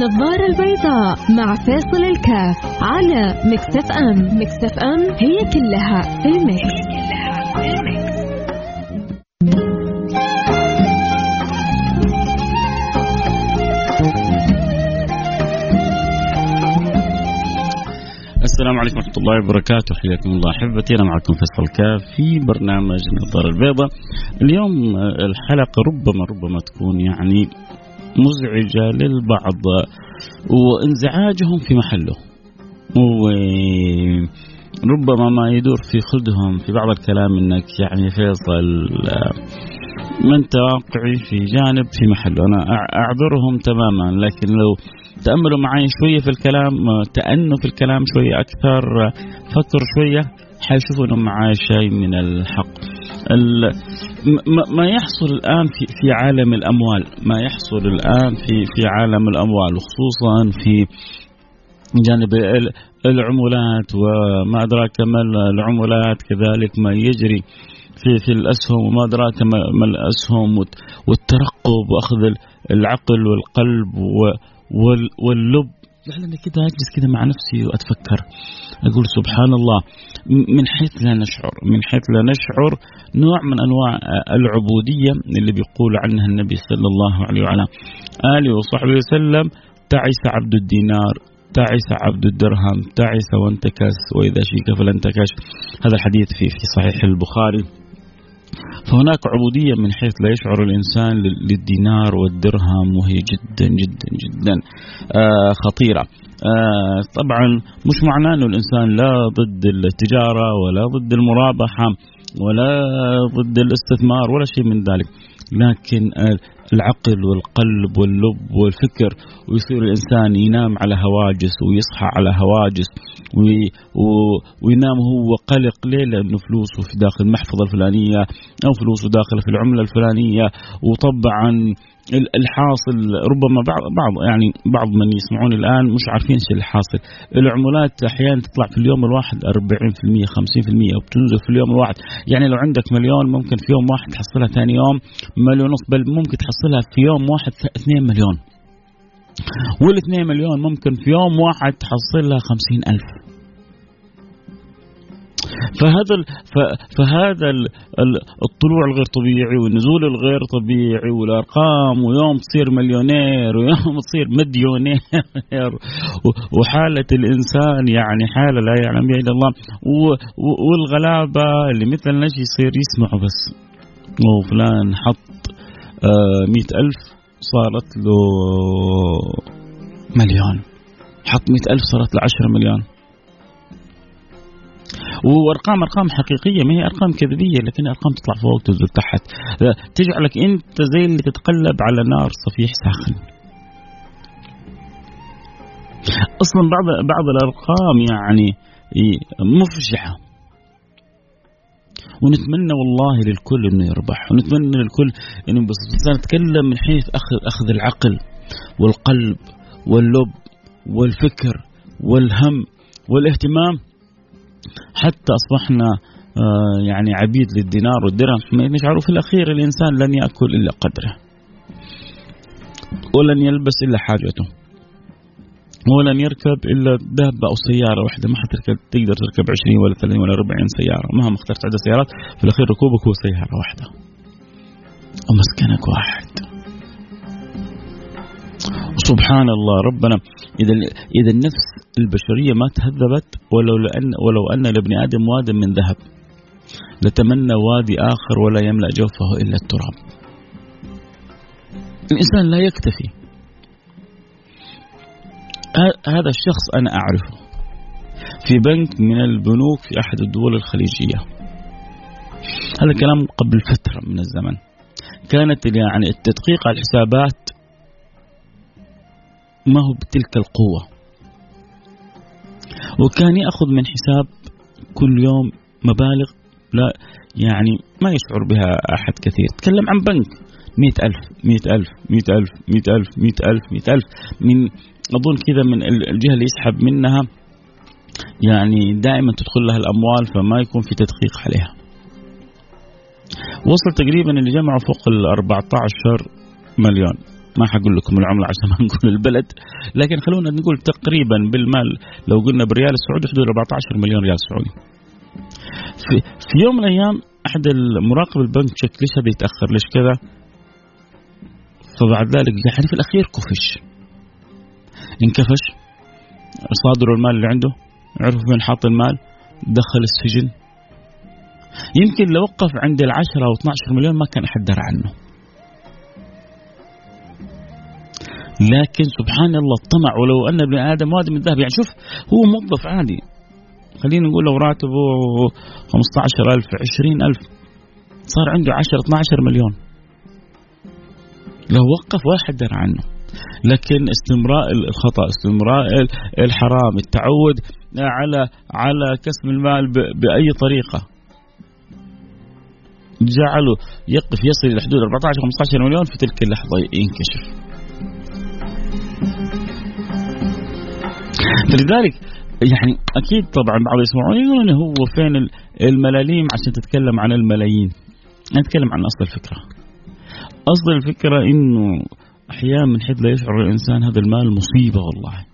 النظارة البيضاء مع فاصل الكاف على Mix FM Mix FM هي كلها في ال Mix. السلام عليكم ورحمة الله وبركاته. حياكم الله أحبتي. أنا معكم فيصل كاف في برنامج النظارة البيضاء. اليوم الحلقة ربما ربما تكون يعني مزعجة للبعض وانزعاجهم في محله. وربما ما يدور في خدهم في بعض الكلام إنك يعني فيصل ما أنت واقعي في جانب في محله. أنا أعذرهم تماما لكن لو تأملوا معي شوية في الكلام تأنوا في الكلام شوية أكثر فكروا شوية حيشوفوا انه معاي شيء من الحق ما يحصل الآن في في عالم الأموال ما يحصل الآن في في عالم الأموال وخصوصا في جانب العمولات وما أدراك ما العمولات كذلك ما يجري في في الأسهم وما أدراك ما الأسهم والترقب وأخذ العقل والقلب واللب لعلني كده أجلس كده مع نفسي وأتفكر. أقول سبحان الله من حيث لا نشعر من حيث لا نشعر نوع من أنواع العبودية اللي بيقول عنها النبي صلى الله عليه وعلى آله وصحبه وسلم تعس عبد الدينار تعس عبد الدرهم تعس وانتكس وإذا شيك فلانتكش هذا الحديث في في صحيح البخاري. فهناك عبودية من حيث لا يشعر الإنسان للدينار والدرهم وهي جدا جدا جدا آه خطيرة. آه طبعا مش معناه أنه الإنسان لا ضد التجارة ولا ضد المرابحة ولا ضد الاستثمار ولا شيء من ذلك. لكن العقل والقلب واللب والفكر ويصير الإنسان ينام على هواجس ويصحى على هواجس وينام هو قلق ليه؟ لأنه فلوسه في داخل المحفظة الفلانية أو فلوسه داخل في العملة الفلانية وطبعا الحاصل ربما بعض بعض يعني بعض من يسمعون الآن مش عارفين إيش اللي حاصل العمولات أحيانا تطلع في اليوم الواحد 40% 50% وبتنزل في اليوم الواحد. يعني لو عندك مليون ممكن في يوم واحد تحصلها ثاني يوم مليون ونص بل ممكن تحصلها في يوم واحد 2 مليون. وال 2 مليون ممكن في يوم واحد تحصلها 50 ألف. فهذا فهذا الطلوع الغير طبيعي والنزول الغير طبيعي والأرقام ويوم تصير مليونير ويوم تصير مديونير وحالة الإنسان يعني حالة لا يعلم بها إلا الله والغلابة اللي مثلنا يصير يسمعوا بس. وفلان حط مئة ألف صارت له مليون. حط مئة ألف صارت له عشرة مليون. وأرقام أرقام حقيقية ما هي أرقام كذبية لكن أرقام تطلع فوق وتنزل تحت. تجعلك أنت زي اللي تتقلب على نار صفيح ساخن. أصلا بعض بعض الأرقام يعني مفجعة. ونتمنى والله للكل إنه يربح ونتمنى للكل إنه بس نتكلم من حيث اخذ أخذ العقل والقلب واللب والفكر والهم والاهتمام. حتى أصبحنا آه يعني عبيد للدينار والدرهم. نشعر في الأخير الإنسان لن يأكل إلا قدره. ولن يلبس إلا حاجته. ولن يركب إلا دابه أو سيارة واحدة. ما حتركب تقدر تركب 20 ولا 30 ولا 40 سيارة. مهما اخترت عدد سيارات في الأخير ركوبك هو سيارة واحدة. ومسكنك واحد. سبحان الله ربنا إذا إذا النفس البشرية ما تهذبت ولو لأن ولو أن لابن آدم واد من ذهب لتمنى وادي آخر ولا يملأ جوفه إلا التراب. الإنسان لا يكتفي. هذا الشخص أنا أعرفه في بنك من البنوك في أحد الدول الخليجية. هذا كلام قبل فترة من الزمن. كانت يعني التدقيق على الحسابات ما هو بتلك القوة. وكان يأخذ من حساب كل يوم مبالغ لا يعني ما يشعر بها أحد كثير. تكلم عن بنك. مئة ألف مئة ألف مئة ألف مئة ألف مئة ألف مئة ألف. من أظن كذا من الجهة اللي يسحب منها يعني دائما تدخل لها الأموال فما يكون في تدقيق عليها. وصل تقريبا اللي جمعوا فوق ال 14 مليون. ما حقول لكم العملة عشان ما نقول البلد. لكن خلونا نقول تقريبا بالمال لو قلنا بالريال السعودي حدود 14 مليون ريال سعودي. في, في يوم من الأيام أحد المراقب البنك شك ليش هذا يتأخر؟ ليش كذا؟ فبعد ذلك يعني في الأخير كفش. انكفش. صادروا المال اللي عنده. عرفوا فين حاط المال. دخل السجن. يمكن لو وقف عند العشرة أو 12 مليون ما كان أحد درى عنه. لكن سبحان الله الطمع ولو أن ابن آدم وادي من ذهب يعني شوف هو موظف عادي. خلينا نقول لو راتبه 15000 20000 صار عنده 10 12 مليون. لو وقف ولا حد درى عنه. لكن استمراء الخطأ استمراء الحرام التعود على على كسب المال بأي طريقة. جعله يقف يصل إلى حدود 14 15 مليون في تلك اللحظة ينكشف. فلذلك يعني أكيد طبعا بعض يسمعون يقولون هو فين الملاليم عشان تتكلم عن الملايين. نتكلم عن أصل الفكرة. أصل الفكرة إنه أحيانا من حيث لا يشعر الإنسان هذا المال مصيبة والله.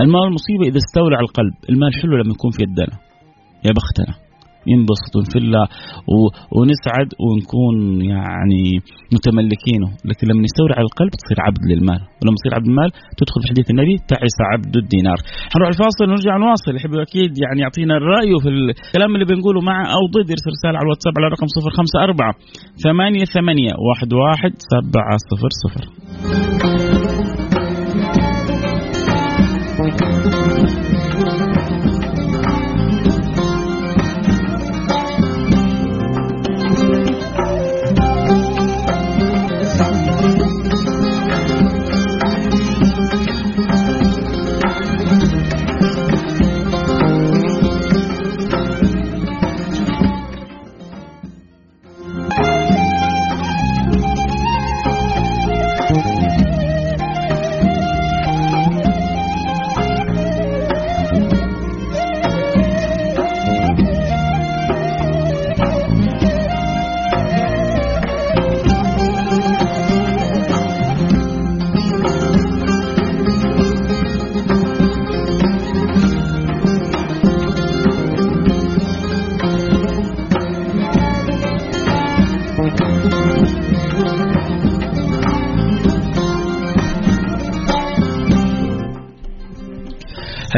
المال مصيبة إذا استولى على القلب. المال حلو لما يكون في يدنا يا بختنا. ينبسط ونفله ونسعد ونكون يعني متملكينه. لكن لما يستولي على القلب تصير عبد للمال. ولما تصير عبد المال تدخل في حديث النبي تعس عبد الدينار. حنروح الفاصل ونرجع نواصل. يحب أكيد يعني يعطينا الرأي في الكلام اللي بنقوله معه أو ضد يرسل رسالة على الواتساب على رقم 054 ثمانية ثمانية واحد واحد سبعة صفر صفر.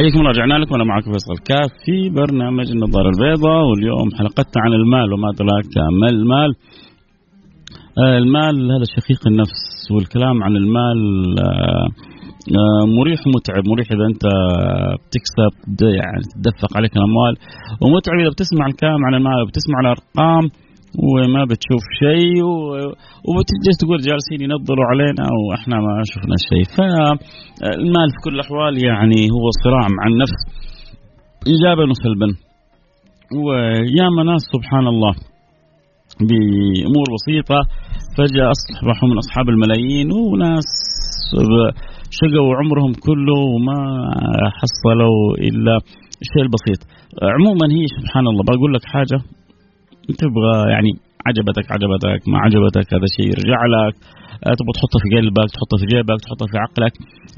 حياكم الله رجعنا لكم أنا معكم فيصل كاف في برنامج النظارة البيضاء واليوم حلقتنا عن المال وما أدراك ما المال. آه المال هذا شقيق النفس والكلام عن المال آه آه مريح ومتعب مريح إذا أنت بتكسب يعني تدفق عليك الأموال ومتعب إذا بتسمع الكلام عن المال وبتسمع الأرقام. وما بتشوف شيء وبتجلس تقول جالسين ينظروا علينا وإحنا ما شفنا شيء. فالمال في كل الأحوال يعني هو صراع مع النفس. ايجابا وسلبا. وياما ناس سبحان الله بأمور بسيطة. فجأة أصبحوا من أصحاب الملايين وناس شقوا عمرهم كله وما حصلوا إلا الشيء البسيط. عموما هي سبحان الله. بقول لك حاجة تبغى يعني عجبتك عجبتك ما عجبتك هذا شيء يرجع لك. آه، تبغى تحطه في قلبك تحطه في جيبك تحطه في عقلك.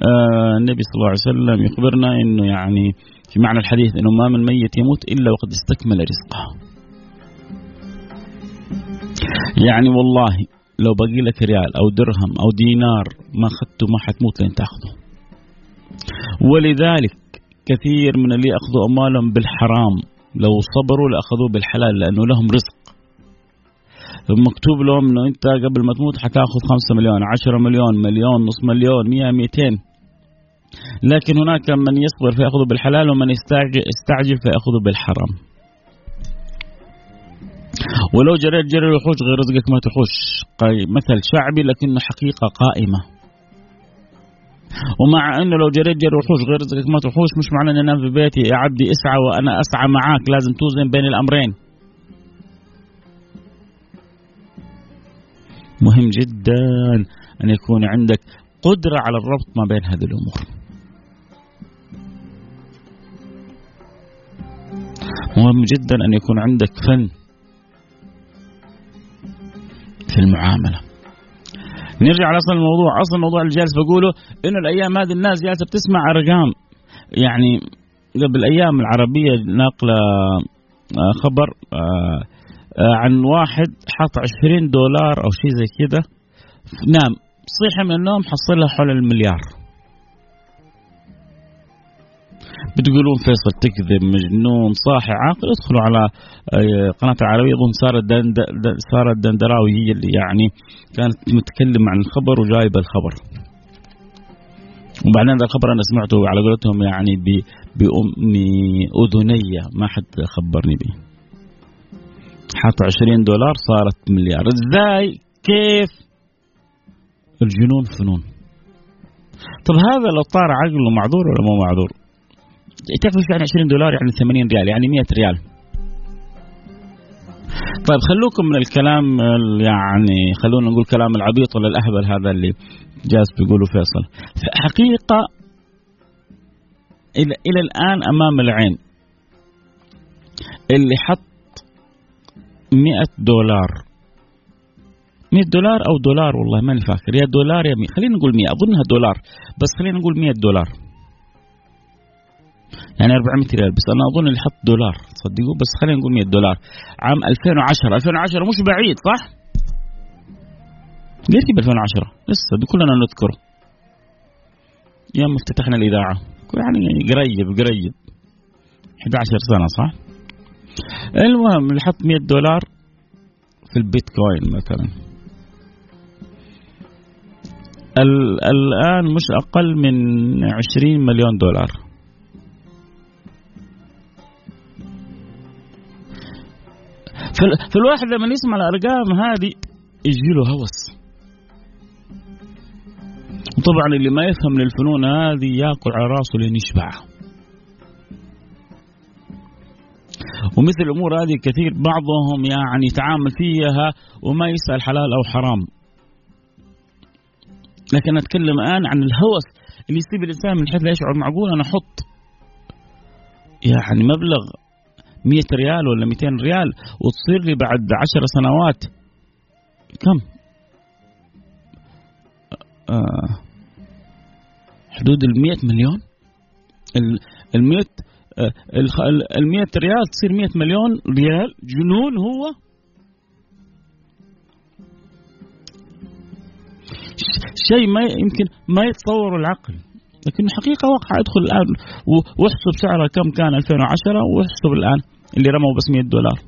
آه النبي صلى الله عليه وسلم يخبرنا إنه يعني في معنى الحديث إنه ما من ميت يموت إلا وقد استكمل رزقه. يعني والله لو باقي لك ريال أو درهم أو دينار ما اخذته ما حتموت لين تأخذه. ولذلك كثير من اللي اخذوا أموالهم بالحرام لو صبروا لأخذوه بالحلال لأنه لهم رزق. مكتوب لهم إنه أنت قبل ما تموت حتاخذ 5 مليون 10 مليون مليون نص مليون 100 200 لكن هناك من يصبر فيأخذه بالحلال ومن يستعجل يستعجل فيأخذه بالحرام. ولو جريت جري الوحوش غير رزقك ما تحوش. مثل شعبي لكنه حقيقة قائمة. ومع أنه لو جريت جري وحوش غير رزقك ما تحوش مش معناه اني انام في بيتي يا عبدي اسعى وأنا أسعى معاك لازم توزن بين الأمرين. مهم جدا أن يكون عندك قدرة على الربط ما بين هذه الأمور. مهم جدا أن يكون عندك فن في المعاملة. نرجع على أصل الموضوع، أصل الموضوع اللي جالس بقوله إنه الأيام هذه الناس جالسة بتسمع أرقام. يعني قبل أيام العربية ناقلة آه، خبر آه، آه، عن واحد حط 20 دولار أو شيء زي كذا نام صيح من النوم حصلها حول المليار. بتقولون فيصل تكذب مجنون صاحي عاقل. ادخلوا على آه، قناة العربية. اظن سارة دند سارة الدندراوي هي اللي يعني كانت متكلمة عن الخبر وجايبة الخبر. وبعدين هذا الخبر أنا سمعته على قولتهم يعني بأمي اذني ما حد خبرني به. حط 20 دولار صارت مليار. إزاي؟ كيف؟ الجنون فنون. طب هذا لو طار عقله معذور ولا مو معذور؟ تعرف يعني 20 دولار يعني 80 ريال؟ يعني 100 ريال. طيب خلوكم من الكلام يعني خلونا نقول كلام العبيط ولا الأهبل هذا اللي جالس بيقوله فيصل. حقيقة إلى إلى الآن أمام العين. اللي حط 100 دولار. 100 دولار أو دولار والله ماني فاكر. يا دولار يا 100 خلينا نقول 100 أظنها دولار بس خلينا نقول 100 دولار. يعني 400 ريال. بس أنا أظن اللي حط دولار. تصدقوا بس خلينا نقول 100 دولار. عام 2010 2010 مش بعيد صح؟ ليش ب 2010 لسه كلنا نذكره. يوم افتتحنا الإذاعة. يعني قريب قريب. 11 سنة صح؟ المهم اللي حط 100 دولار في البيتكوين مثلا. الآن مش أقل من 20 مليون دولار. فالواحد لما يسمع الأرقام هذه يجي له هوس. وطبعا اللي ما يفهم من الفنون هذه يأكل على راسه لين يشبع ومثل الأمور هذه كثير بعضهم يعني يتعامل فيها وما يسأل حلال أو حرام. لكن أتكلم الآن عن الهوس اللي يصيب الإنسان من حيث لا يشعر. معقول أنا أحط يعني مبلغ 100 ريال ولا 200 ريال وتصير لي بعد 10 سنوات. كم؟ آه حدود ال 100 مليون. ال 100 ال 100 ريال تصير 100 مليون ريال جنون هو. شيء ما يمكن ما يتصور العقل. لكن حقيقة واقع ادخل الآن. واحسب سعره كم كان 2010 واحسب الآن اللي رموا بس 100 دولار.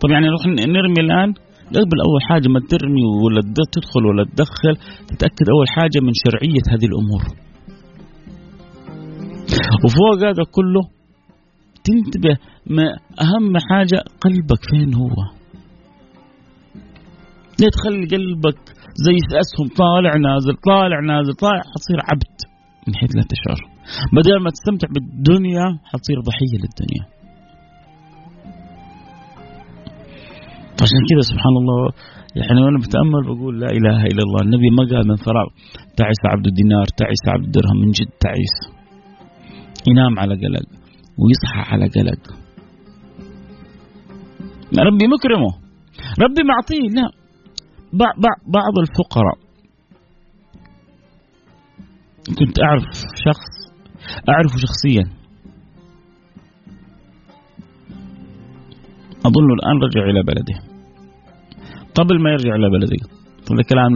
طب يعني نروح نرمي الآن؟ قبل أول حاجة ما ترمي ولا تدخل ولا تدخل تتأكد أول حاجة من شرعية هذه الأمور. وفوق هذا كله تنتبه ما أهم حاجة قلبك فين هو. لا تخلي قلبك زي اسهم طالع نازل طالع نازل طالع حتصير عبد. من حيث لا تشعر. بدل ما تستمتع بالدنيا حتصير ضحية للدنيا. عشان كذا سبحان الله يعني وأنا بتامل بقول لا إله إلا الله. النبي ما قال من فراغ تعس عبد الدينار تعس عبد الدرهم من جد تعيس ينام على قلق ويصحى على قلق. ربي مكرمه. ربي معطيه لا. بعض الفقراء. كنت أعرف شخص أعرفه شخصيا. أظن الآن رجع إلى بلده. قبل ما يرجع إلى بلده هذا كلام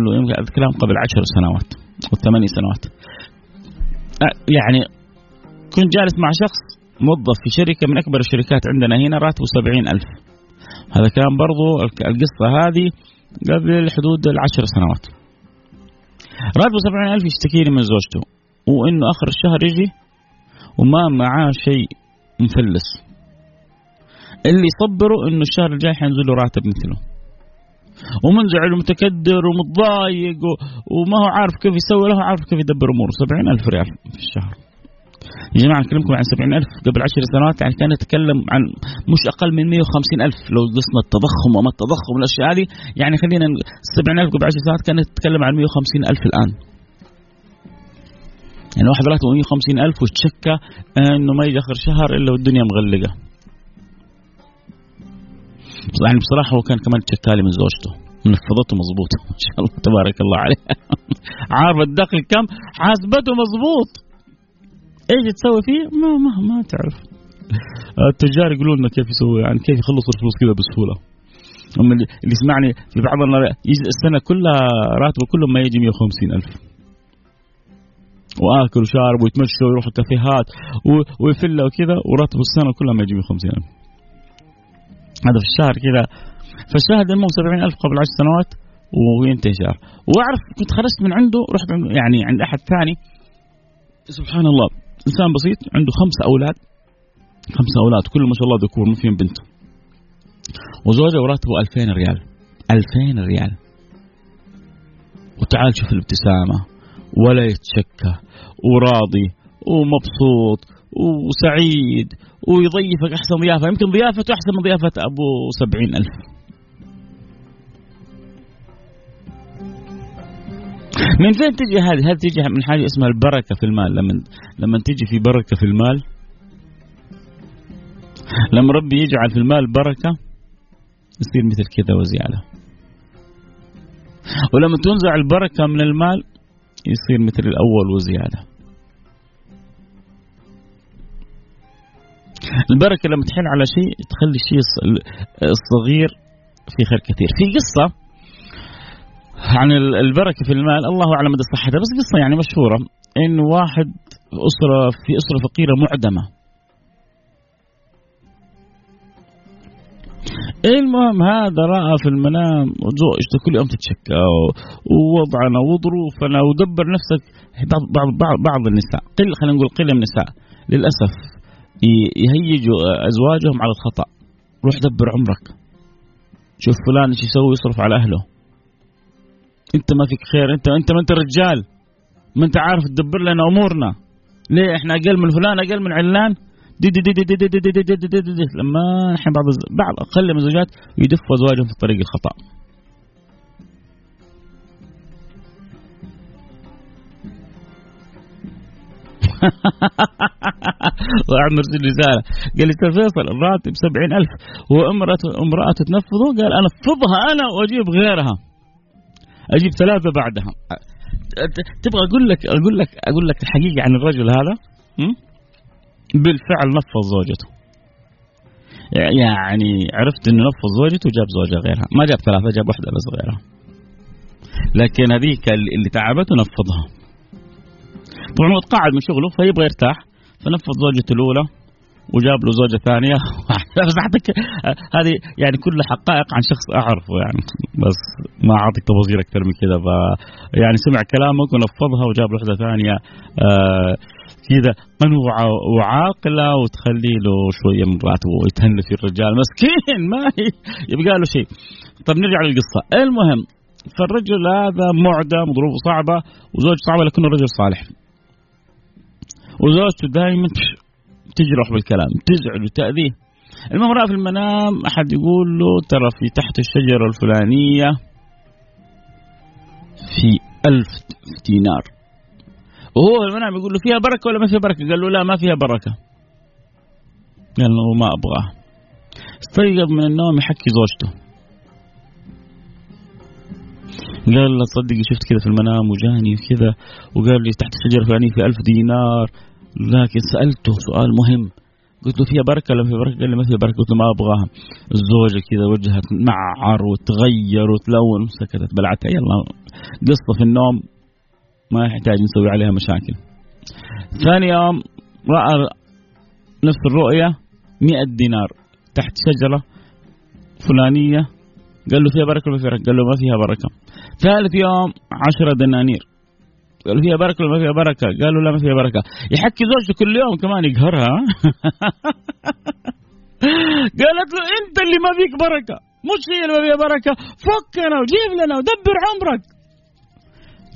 كلام قبل عشر سنوات أو ثمانية سنوات. يعني كنت جالس مع شخص موظف في شركة من أكبر الشركات عندنا هنا راتبه سبعين ألف. هذا كان برضو القصة هذه قبل حدود العشر سنوات. راتبه سبعين ألف يشتكي لي من زوجته وإنه آخر الشهر يجي وما معاه شيء مفلس اللي يصبره إنه الشهر الجاي حينزل له راتب مثله. ومنزعل ومتكدر ومتضايق وما هو عارف كيف يسوي له عارف كيف يدبر أموره. سبعين ألف ريال في الشهر. يا جماعة أكلمكم عن سبعين ألف. قبل عشر سنوات يعني كان يتكلم عن مش أقل من 150 ألف. لو قسنا التضخم وما التضخم والأشياء هذه يعني خلينا سبعين ألف قبل عشر سنوات كان يتكلم عن 150 ألف الآن. يعني واحد راتبه 150 ألف وتشكى إنه ما يجي آخر شهر إلا والدنيا مغلقة. يعني بصراحة هو كان كمان تشكالي من زوجته. نفضته مضبوط. ما شاء الله تبارك الله عليه. عارف الدخل كم؟ حاسبته مضبوط. إيش تسوي فيه؟ ما ما ما تعرف. التجار يقولون لنا كيف يسوي يعني كيف يخلصوا الفلوس كذا بسهولة. أما اللي يسمعني في بعض السنة كلها راتبه كله ما يجي 150 ألف. وآكل وشارب ويتمشى ويروح الكافيهات ويفله وكذا وراتبه السنة كلها ما يجي 150 ألف. هذا في الشهر كذا. فالشاهد انه 70 ألف قبل 10 سنوات وينتهي شهر وأعرف كنت خرجت من عنده رحت يعني عند أحد ثاني. سبحان الله. إنسان بسيط عنده خمسه أولاد. خمسه أولاد كل ما شاء الله ذكور ما فيهم بنت. وزوجه وراتبه 2000 ريال. 2000 ريال. وتعال شوف الابتسامة. ولا يتشكى. وراضي. ومبسوط. وسعيد. ويضيفك أحسن ضيافة. يمكن ضيافته أحسن من ضيافة أبو سبعين ألف. من فين تجي هذه؟ هذه تجي من حاجة اسمها البركة في المال؟ لما لما تجي في بركة في المال؟ لما ربي يجعل في المال بركة يصير مثل كذا وزيادة. ولما تنزع البركة من المال يصير مثل الأول وزيادة. البركة لما تحل على شيء تخلي الشيء الصغير في خير كثير. في قصة عن البركة في المال الله أعلم مدى صحتها. بس قصة يعني مشهورة إنه واحد أسرة في أسرة فقيرة معدمة. المهم هذا رأى في المنام زوجته كل يوم تتشكى ووضعنا وظروفنا ودبر نفسك. بعض بعض بعض, بعض النساء قل خلينا نقول من النساء للأسف يهيجوا أزواجهم على الخطأ. روح دبر عمرك. شوف فلان إيش يسوي يصرف على أهله. انت ما فيك خير انت انت ما انت رجال ما انت عارف تدبر لنا امورنا ليه إحنا أقل من فلان أقل من علان دي دي دي دي دي دي دي دي دي دي دي دي لما الحين بعض بعض أقل من الزوجات يدفوا ازواجهم في الطريق الخطا واحد مرسل رساله قال لي ترى فيصل الراتب 70000 وامراته امراته تنفذه قال انفضها أنا واجيب غيرها أجيب ثلاثة بعدها. تبغى أقول لك أقول لك أقول لك الحقيقة عن الرجل هذا؟ بالفعل نفض زوجته. يعني عرفت إنه نفض زوجته وجاب زوجة غيرها. ما جاب ثلاثة جاب واحدة بس غيرها. لكن هذيك اللي تعبته نفضها طبعا هو تقاعد من شغله فيبغى يرتاح فنفض زوجته الأولى. وجاب له زوجة ثانية. هذه يعني كل حقائق عن شخص أعرفه يعني. بس ما أعطيك تفاصيل أكثر من كذا. يعني سمع كلامك ونفضها وجاب له واحدة ثانية. آه كذا. قنوعة وعاقلة وتخلي له شوية من راتبه ويتهنى في الرجال. مسكين ما يبقى له شيء. طيب نرجع للقصة. المهم فالرجل هذا معدم ظروفه صعبة وزوجته صعبة لكنه رجل صالح. وزوجته دائما تجرح بالكلام تزعل وتأذيه المهم رأى في المنام أحد يقول له ترى في تحت الشجرة الفلانية في ألف دينار وهو المنام يقول له فيها بركة ولا ما فيها بركة؟ قال له لا ما فيها بركة. قال له ما أبغاه. استيقظ من النوم يحكي زوجته. قال له تصدقي شفت كذا في المنام وجاني وكذا وقال لي تحت الشجرة الفلانية في ألف دينار لكن سألته سؤال مهم. قلت له فيها بركة ولا فيها بركة؟ قال لي ما فيها بركة. قلت له ما أبغاها. الزوجة كذا وجهها تنعر وتغير وتلون سكتت بلعتها يلا قصة في النوم ما يحتاج نسوي عليها مشاكل. ثاني يوم رأى نفس الرؤية مئة دينار تحت شجرة فلانية. قال له فيها بركة ولا فيها بركة؟ قال له ما فيها بركة. ثالث يوم عشرة دنانير. قال له فيها بركة ولا ما فيها بركة؟ قال له لا ما فيها بركة. يحكي زوجته كل يوم كمان يقهرها. قالت له أنت اللي ما فيك بركة. مش هي اللي ما فيها بركة. فكنا وجيب لنا ودبر عمرك.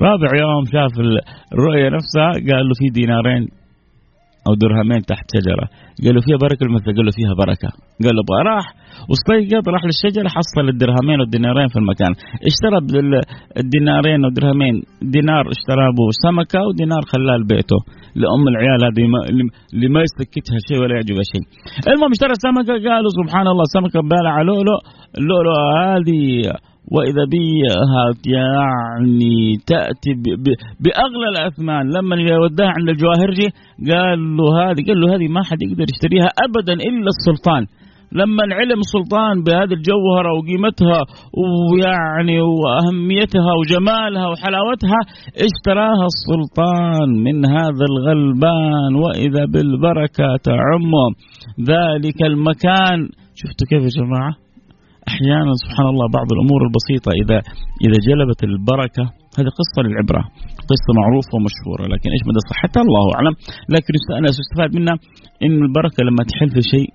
رابع يوم شاف الرؤية نفسها قال له في دينارين أو درهمين تحت شجرة. قال له فيها بركة المثل قال له فيها بركة. قال له أبغى راح. واستيقظ راح للشجرة حصل الدرهمين والدينارين في المكان. اشترى الدينارين والدرهمين دينار اشترى ابو سمكة ودينار خلاه لبيته. لأم العيال هذه اللي ما يسكتها شيء ولا يعجبها شيء. المهم اشترى سمكة قالوا سبحان الله سمكة بالع لؤلؤ اللؤلؤ هذه وإذا بها يعني تأتي بأغلى الأثمان. لما وداها عند الجواهرجي قال له هذه قال له هذه ما حد يقدر يشتريها ابدا إلا السلطان. لما علم السلطان بهذه الجوهرة وقيمتها ويعني وأهميتها وجمالها وحلاوتها اشتراها السلطان من هذا الغلبان وإذا بالبركة تعم. ذلك المكان. شفتوا كيف يا جماعة؟ أحيانا سبحان الله بعض الأمور البسيطة إذا إذا جلبت البركة هذه قصة للعبرة. قصة معروفة ومشهورة لكن إيش مدى صحتها الله أعلم. لكن أنا أستفاد منها إن البركة لما تحل في شيء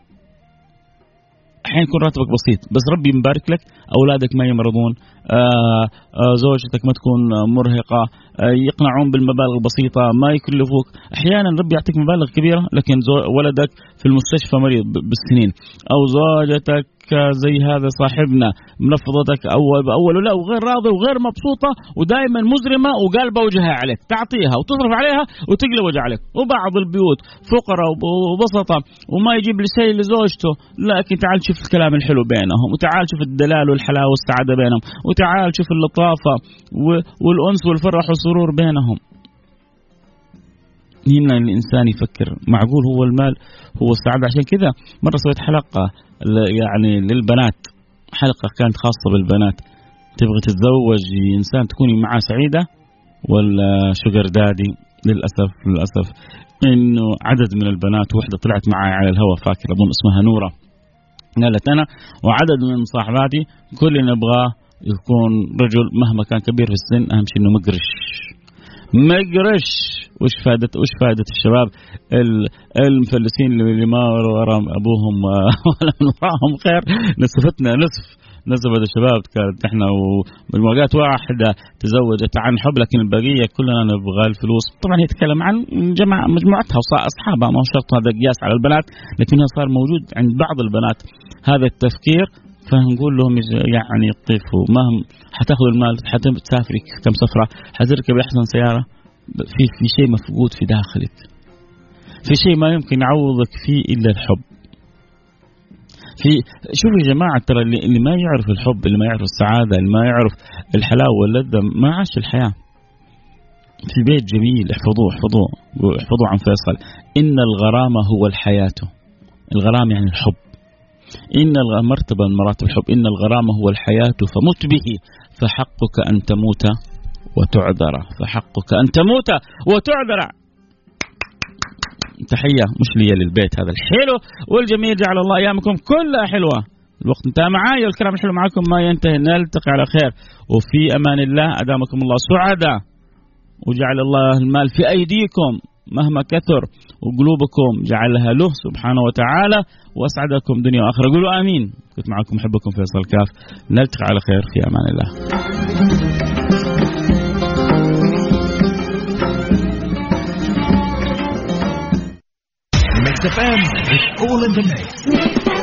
أحيانا يكون راتبك بسيط بس ربي مبارك لك أولادك ما يمرضون آه آه زوجتك ما تكون مرهقة آه يقنعون بالمبالغ البسيطة ما يكلفوك. أحيانا ربي يعطيك مبالغ كبيرة لكن ولدك في المستشفى مريض بالسنين. أو زوجتك زي هذا صاحبنا. منفضتك أول بأول ولا وغير راضي وغير مبسوطة ودائما مزرمة وقالبة وجهها عليك. تعطيها وتصرف عليها وتقلب وجه عليك. وبعض البيوت فقراء وبسطة وما يجيب شيء لزوجته. لكن تعال شوف الكلام الحلو بينهم وتعال شوف الدلال والحلاوة والسعادة بينهم وتعال شوف اللطافة والأنس والفرح والسرور بينهم. هنا الإنسان يفكر. معقول هو المال هو السعاده عشان كذا. مرة سويت حلقة يعني للبنات. حلقة كانت خاصة بالبنات. تبغى تتزوج إنسان تكوني معاه سعيدة ولا شوجر دادي للأسف للأسف. إنه عدد من البنات وحدة طلعت معي على الهواء فاكر أظن اسمها نورة. قالت أنا وعدد من صاحباتي كل نبغاه يكون رجل مهما كان كبير في السن أهم شيء إنه مقرش. مقرش وش فائدة وش فائدة الشباب؟ المفلسين اللي ما وراء أبوهم ولا من وراهم خير. نسفتنا نصف نسبة الشباب كانت إحنا وبالمواقات واحدة تزوجت عن حب لكن البقية كلنا نبغى الفلوس. طبعا يتكلم عن جماعة مجموعتها وأصحابها ما شرط هذا قياس على البنات لكنه صار موجود عند بعض البنات. هذا التفكير فنقول لهم يعني يطيفوا ما هم حتاخذوا المال حتسافري كم سفرة. حتركب أحسن سيارة. في في شيء مفقود في داخلك. في شيء ما يمكن يعوضك فيه إلا الحب. في شوف يا جماعة ترى اللي, اللي ما يعرف الحب اللي ما يعرف السعادة اللي ما يعرف الحلاوة واللذة ما عاش الحياة. في بيت جميل احفظوه احفظوه احفظوه عن فيصل. إن الغرام هو الحياة. الغرام يعني الحب. إن مرتبة من مراتب الحب. إن الغرام هو الحياة فمت به. فحقك أن تموت وتعذر. فحقك أن تموت وتعذر. تحية مش لي للبيت هذا الحلو. والجميل جعل الله أيامكم كلها حلوة. الوقت انتهى معاي والكلام الحلو معكم ما ينتهي نلتقي على خير. وفي أمان الله أدامكم الله سعداء. وجعل الله المال في أيديكم. مهما كثر وقلوبكم جعلها له سبحانه وتعالى واسعدكم دنيا وآخرة. قولوا آمين. كنت معكم محبكم فيصل كاف. نلتقي على خير في أمان الله. Is all in the mix.